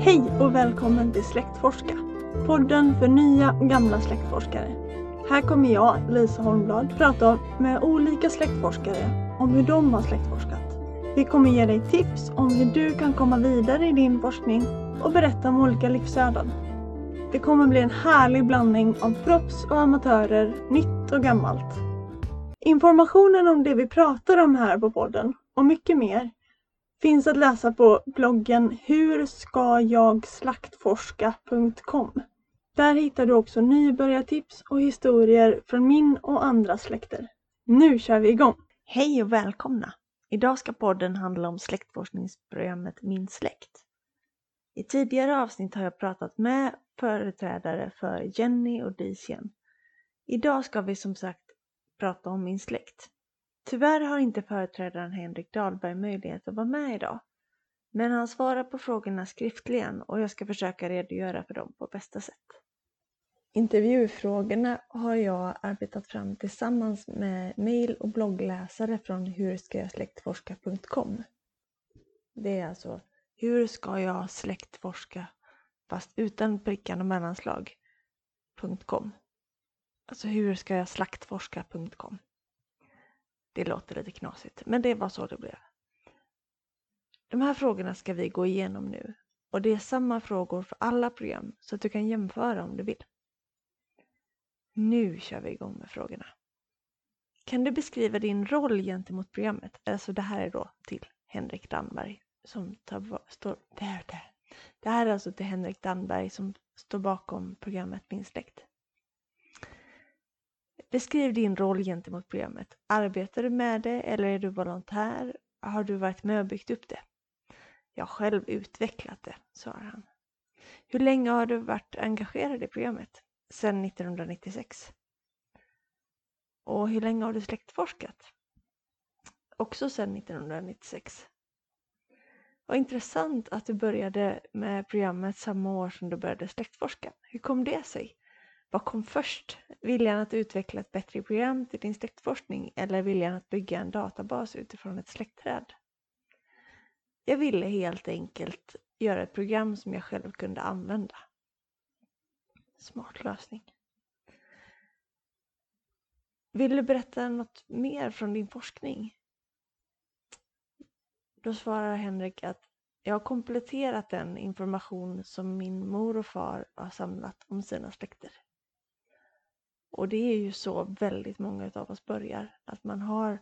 Hej och välkommen till Släktforska! Podden för nya och gamla släktforskare. Här kommer jag, Lisa Holmblad, prata med olika släktforskare om hur de har släktforskat. Vi kommer ge dig tips om hur du kan komma vidare i din forskning och berätta om olika livsöden. Det kommer bli en härlig blandning av proffs och amatörer, nytt och gammalt. Informationen om det vi pratar om här på podden och mycket mer finns att läsa på bloggen hurskajagslaktforska.com. Där hittar du också nybörjartips och historier från min och andra släkter. Nu kör vi igång! Hej och välkomna! Idag ska podden handla om släktforskningsprogrammet Min släkt. I tidigare avsnitt har jag pratat med företrädare för Jenny och Dicien. Idag ska vi som sagt prata om Min släkt. Tyvärr har inte företrädaren Henrik Dahlberg möjlighet att vara med idag. Men han svarar på frågorna skriftligen och jag ska försöka redogöra för dem på bästa sätt. Intervjufrågorna har jag arbetat fram tillsammans med mejl och bloggläsare från hurskajagSläktforska.com. Det är alltså Hur ska jag släktforska fast utan prickan och mellanslag.com Alltså hur ska jag slaktforska.com. Det låter lite knasigt, men det var så det blev. De här frågorna ska vi gå igenom nu och det är samma frågor för alla program så att du kan jämföra om du vill. Nu kör vi igång med frågorna. Kan du beskriva din roll gentemot programmet? Alltså det här är då till Henrik Danberg som tar, står där, där. Det här är alltså till Henrik Danberg som står bakom programmet Min släkt. Beskriv din roll gentemot programmet. Arbetar du med det eller är du volontär? Har du varit med och byggt upp det? Jag har själv utvecklat det, svarar han. Hur länge har du varit engagerad i programmet? Sedan 1996. Och hur länge har du släktforskat? Också sedan 1996. Vad intressant att du började med programmet samma år som du började släktforska. Hur kom det sig? Vad kom först? Viljan att utveckla ett bättre program till din släktforskning eller viljan att bygga en databas utifrån ett släktträd? Jag ville helt enkelt göra ett program som jag själv kunde använda. Smart lösning. Vill du berätta något mer från din forskning? Då svarar Henrik att jag har kompletterat den information som min mor och far har samlat om sina släkter. Och det är ju så väldigt många av oss börjar, att man har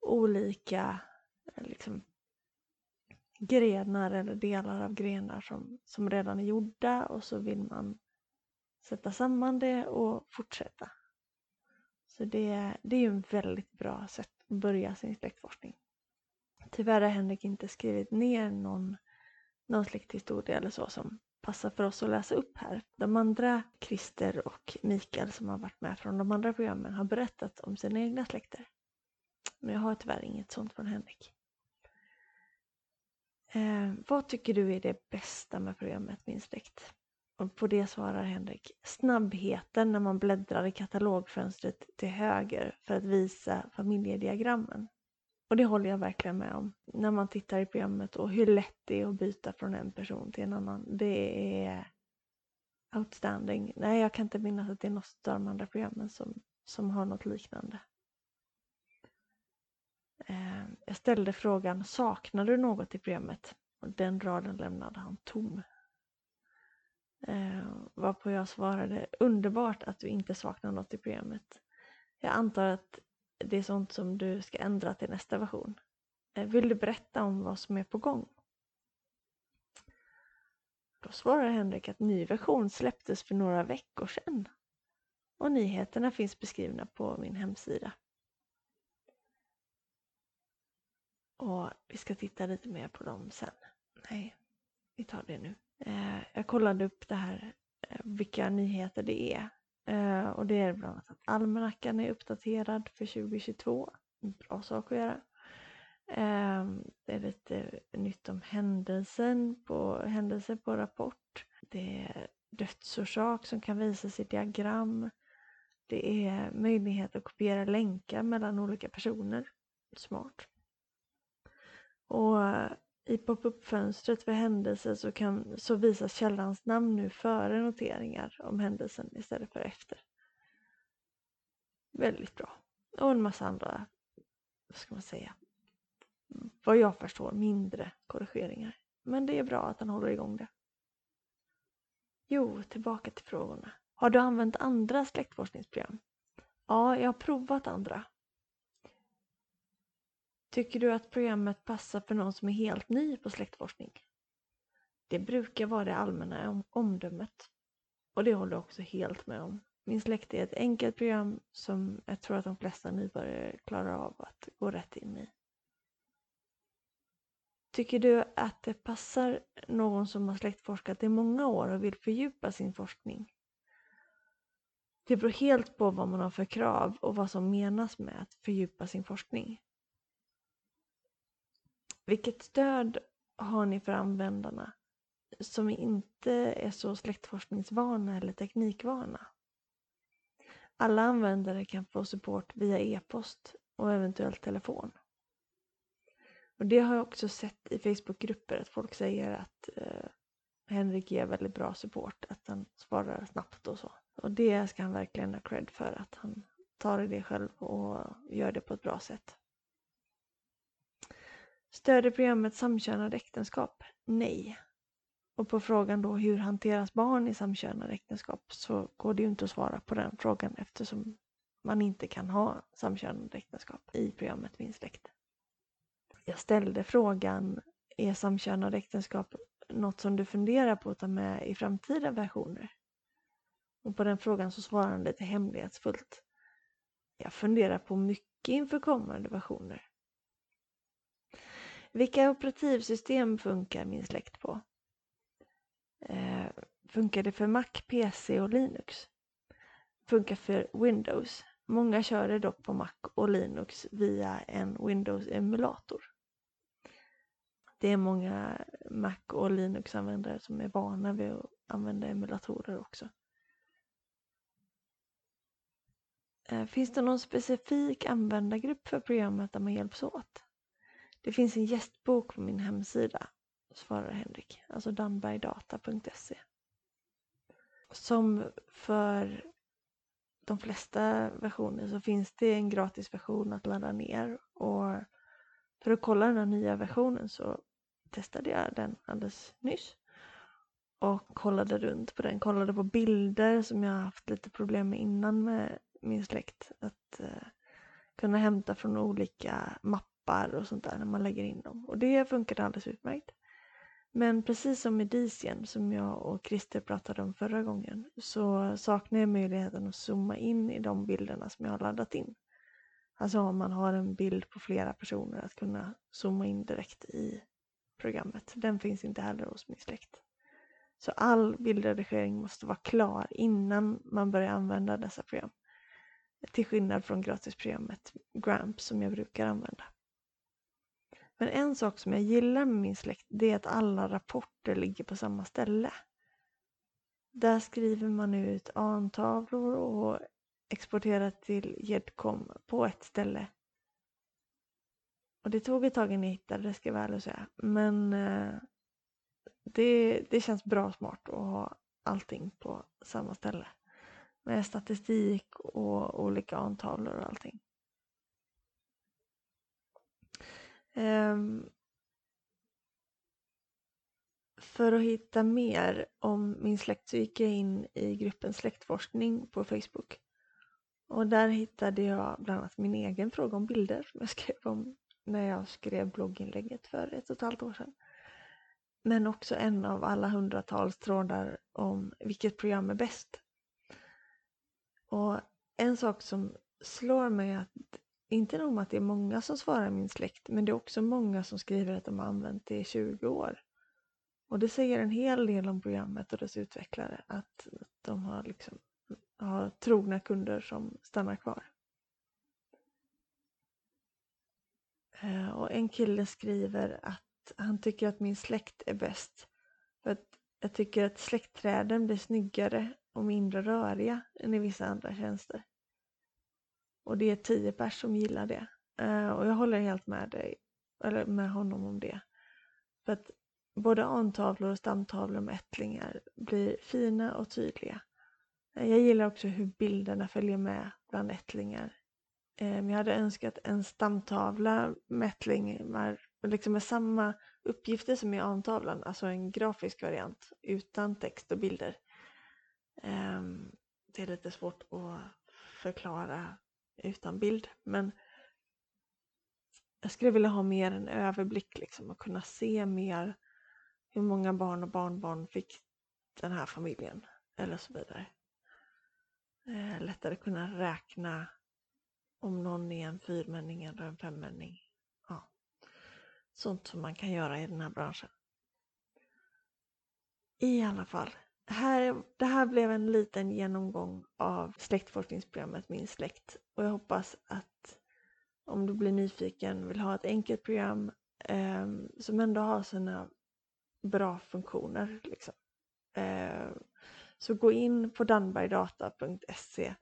olika eh, liksom, grenar eller delar av grenar som, som redan är gjorda och så vill man sätta samman det och fortsätta. Så det, det är ju ett väldigt bra sätt att börja sin släktforskning. Tyvärr har Henrik inte skrivit ner någon, någon släkthistoria eller så som passar för oss att läsa upp här. De andra, Christer och Mikael som har varit med från de andra programmen, har berättat om sina egna släkter. Men jag har tyvärr inget sånt från Henrik. Eh, vad tycker du är det bästa med programmet Min släkt? Och på det svarar Henrik, snabbheten när man bläddrar i katalogfönstret till höger för att visa familjediagrammen. Och det håller jag verkligen med om. När man tittar i programmet och hur lätt det är att byta från en person till en annan. Det är outstanding. Nej, jag kan inte minnas att det är något av de andra programmen som, som har något liknande. Eh, jag ställde frågan, saknar du något i programmet? Och den raden lämnade han tom. Eh, varpå jag svarade, underbart att du inte saknar något i programmet. Jag antar att det är sånt som du ska ändra till nästa version. Eh, vill du berätta om vad som är på gång? Då svarar Henrik att ny version släpptes för några veckor sedan. Och nyheterna finns beskrivna på min hemsida. Och vi ska titta lite mer på dem sen. Nej, vi tar det nu. Eh, jag kollade upp det här, eh, vilka nyheter det är. Eh, och det är bland annat att almanackan är uppdaterad för 2022. En bra sak att göra. Eh, det är lite nytt om händelsen på, händelser på rapport. Det är dödsorsak som kan visas i diagram. Det är möjlighet att kopiera länkar mellan olika personer. Smart. Och i pop-up-fönstret för händelser så, kan, så visas källans namn nu före noteringar om händelsen istället för efter. Väldigt bra. Och en massa andra, vad ska man säga, vad jag förstår mindre korrigeringar. Men det är bra att han håller igång det. Jo, tillbaka till frågorna. Har du använt andra släktforskningsprogram? Ja, jag har provat andra. Tycker du att programmet passar för någon som är helt ny på släktforskning? Det brukar vara det allmänna omdömet. Och det håller jag också helt med om. Min släkt är ett enkelt program som jag tror att de flesta nybörjare klarar av att gå rätt in i. Tycker du att det passar någon som har släktforskat i många år och vill fördjupa sin forskning? Det beror helt på vad man har för krav och vad som menas med att fördjupa sin forskning. Vilket stöd har ni för användarna som inte är så släktforskningsvana eller teknikvana? Alla användare kan få support via e-post och eventuellt telefon. Och det har jag också sett i Facebookgrupper att folk säger att eh, Henrik ger väldigt bra support, att han svarar snabbt och så. Och det ska han verkligen ha cred för, att han tar i det själv och gör det på ett bra sätt. Stöder programmet samkönade äktenskap? Nej. Och på frågan då hur hanteras barn i samkönade äktenskap så går det ju inte att svara på den frågan eftersom man inte kan ha samkönade äktenskap i programmet Min släkt. Jag ställde frågan är samkönade äktenskap något som du funderar på att ta med i framtida versioner? Och på den frågan så svarade han lite hemlighetsfullt. Jag funderar på mycket inför kommande versioner. Vilka operativsystem funkar min släkt på? Eh, funkar det för Mac, PC och Linux? Funkar för Windows. Många kör det dock på Mac och Linux via en Windows-emulator. Det är många Mac och Linux-användare som är vana vid att använda emulatorer också. Eh, finns det någon specifik användargrupp för programmet där man hjälps åt? Det finns en gästbok på min hemsida, svarar Henrik, alltså danbergdata.se. Som för de flesta versioner så finns det en gratis version att ladda ner och för att kolla den här nya versionen så testade jag den alldeles nyss och kollade runt på den, kollade på bilder som jag haft lite problem med innan med min släkt. Att uh, kunna hämta från olika mappar och sånt där när man lägger in dem. Och det funkade alldeles utmärkt. Men precis som med Dicien som jag och Christer pratade om förra gången så saknar jag möjligheten att zooma in i de bilderna som jag har laddat in. Alltså om man har en bild på flera personer att kunna zooma in direkt i programmet. Den finns inte heller hos min släkt. Så all bildredigering måste vara klar innan man börjar använda dessa program. Till skillnad från gratisprogrammet Gramp som jag brukar använda. Men en sak som jag gillar med min släkt det är att alla rapporter ligger på samma ställe. Där skriver man ut antavlor och exporterar till Gedcom på ett ställe. Och det tog ett tag innan jag hittade det ska jag väl säga. Men eh, det, det känns bra smart att ha allting på samma ställe. Med statistik och olika antavlor och allting. Um, för att hitta mer om min släkt så gick jag in i gruppen släktforskning på Facebook. Och där hittade jag bland annat min egen fråga om bilder som jag skrev om när jag skrev blogginlägget för ett och ett halvt år sedan. Men också en av alla hundratals trådar om vilket program är bäst. Och en sak som slår mig är att inte nog med att det är många som svarar min släkt, men det är också många som skriver att de har använt det i 20 år. Och det säger en hel del om programmet och dess utvecklare, att de har, liksom, har trogna kunder som stannar kvar. Eh, och en kille skriver att han tycker att min släkt är bäst. För att jag tycker att släktträden blir snyggare och mindre röriga än i vissa andra tjänster. Och det är tio pers som gillar det. Uh, och jag håller helt med dig, eller med honom om det. För att både antavlor och stamtavlor med ättlingar blir fina och tydliga. Eh, jag gillar också hur bilderna följer med bland ättlingar. Eh, jag hade önskat en stamtavla med ättlingar liksom med samma uppgifter som i antavlan, alltså en grafisk variant utan text och bilder. Ehm, det är lite svårt att förklara utan bild men jag skulle vilja ha mer en överblick liksom och kunna se mer hur många barn och barnbarn fick den här familjen eller så vidare. Eh, lättare kunna räkna om någon är en fyrmänning eller en femmänning. Ja. Sånt som man kan göra i den här branschen. I alla fall, här, det här blev en liten genomgång av släktforskningsprogrammet Min släkt och jag hoppas att om du blir nyfiken vill ha ett enkelt program eh, som ändå har sina bra funktioner. Liksom. Eh, så gå in på danbergdata.se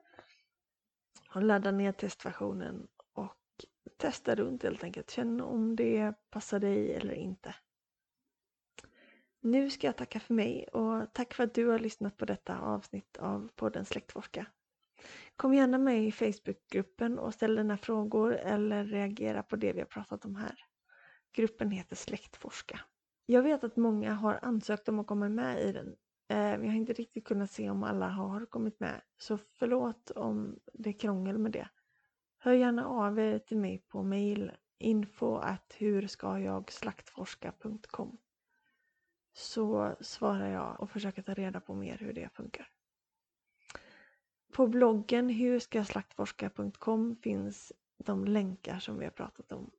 och ladda ner testversionen och testa runt helt enkelt. Känn om det passar dig eller inte. Nu ska jag tacka för mig och tack för att du har lyssnat på detta avsnitt av podden Släktforska. Kom gärna med i Facebookgruppen och ställ dina frågor eller reagera på det vi har pratat om här. Gruppen heter Släktforska. Jag vet att många har ansökt om att komma med i den. Eh, men jag har inte riktigt kunnat se om alla har kommit med. Så förlåt om det är krångel med det. Hör gärna av er till mig på mail info att hurskajagslaktforska.com så svarar jag och försöker ta reda på mer hur det funkar. På bloggen hurskaslaktforska.com finns de länkar som vi har pratat om.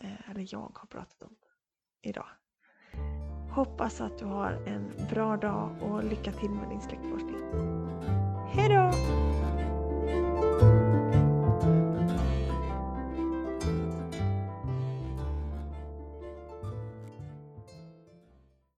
Eh, eller jag har pratat om idag. Hoppas att du har en bra dag och lycka till med din släktforskning. Hejdå!